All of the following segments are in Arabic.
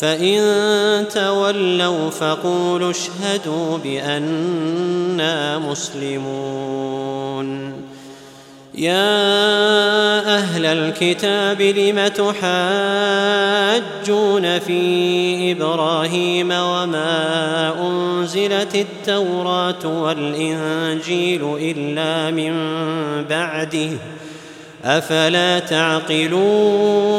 فإن تولوا فقولوا اشهدوا بأنا مسلمون. يا أهل الكتاب لم تحاجون في إبراهيم وما أنزلت التوراة والإنجيل إلا من بعده؟ أفلا تعقلون؟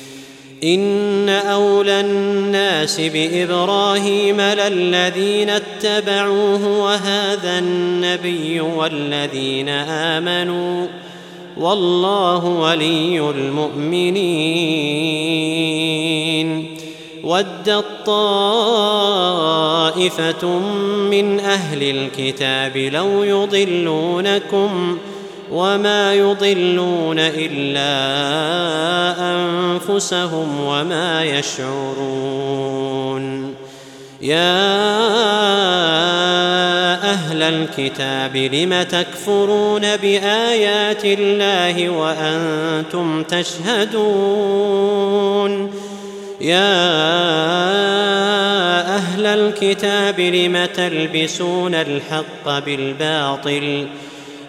إن أولى الناس بإبراهيم للذين اتبعوه وهذا النبي والذين آمنوا والله ولي المؤمنين ودت طائفه من أهل الكتاب لو يضلونكم وما يضلون إلا أنفسهم وما يشعرون. يا أهل الكتاب لم تكفرون بآيات الله وأنتم تشهدون؟ يا أهل الكتاب لم تلبسون الحق بالباطل؟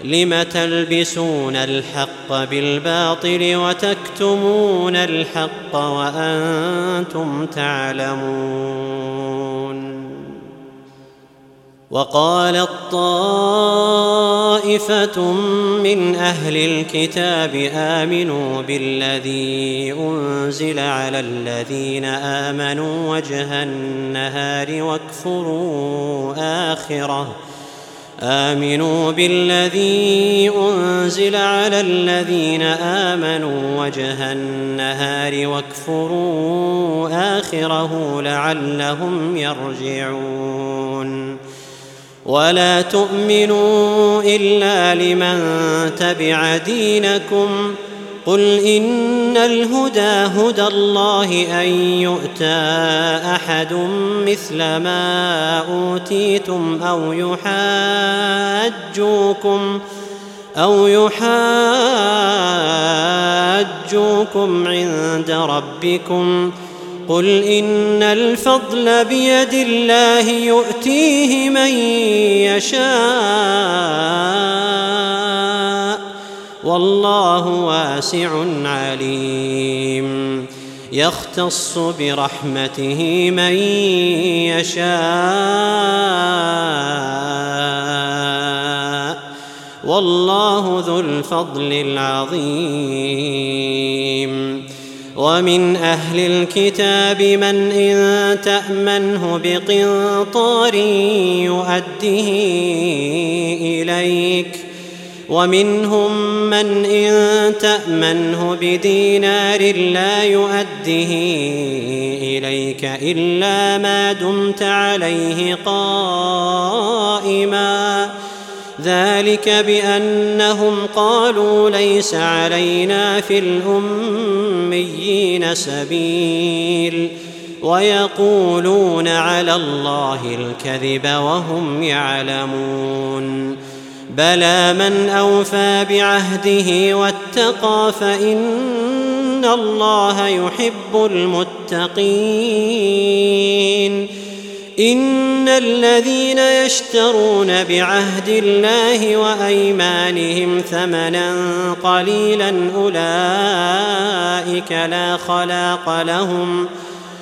لم تلبسون الحق بالباطل وتكتمون الحق وأنتم تعلمون وقالت طائفه من أهل الكتاب آمنوا بالذي أنزل على الذين آمنوا وجه النهار واكفروا آخره آمنوا بالذي أنزل على الذين آمنوا وجه النهار واكفروا آخره لعلهم يرجعون. ولا تؤمنوا إلا لمن تبع دينكم قل إن الهدى هدى الله أن يؤتى أحد مثل ما أوتيتم أو يحاجوكم أو يحاجوكم عند ربكم قل إن الفضل بيد الله يؤتيه من يشاء والله واسع عليم. يختص برحمته من يشاء. والله ذو الفضل العظيم. ومن أهل الكتاب من إن تأمنه بقنطار يؤده إليك. ومنهم من إن تأمنه بدينار لا يؤده إليك إلا ما دمت عليه قائما. ذلك بأنهم قالوا ليس علينا في الأميين سبيل ويقولون على الله الكذب وهم يعلمون. بلى من أوفى بعهده واتقى فإن ان الله يحب المتقين. إن الذين يشترون بعهد الله وأيمانهم ثمنا قليلا أولئك لا خلاق لهم.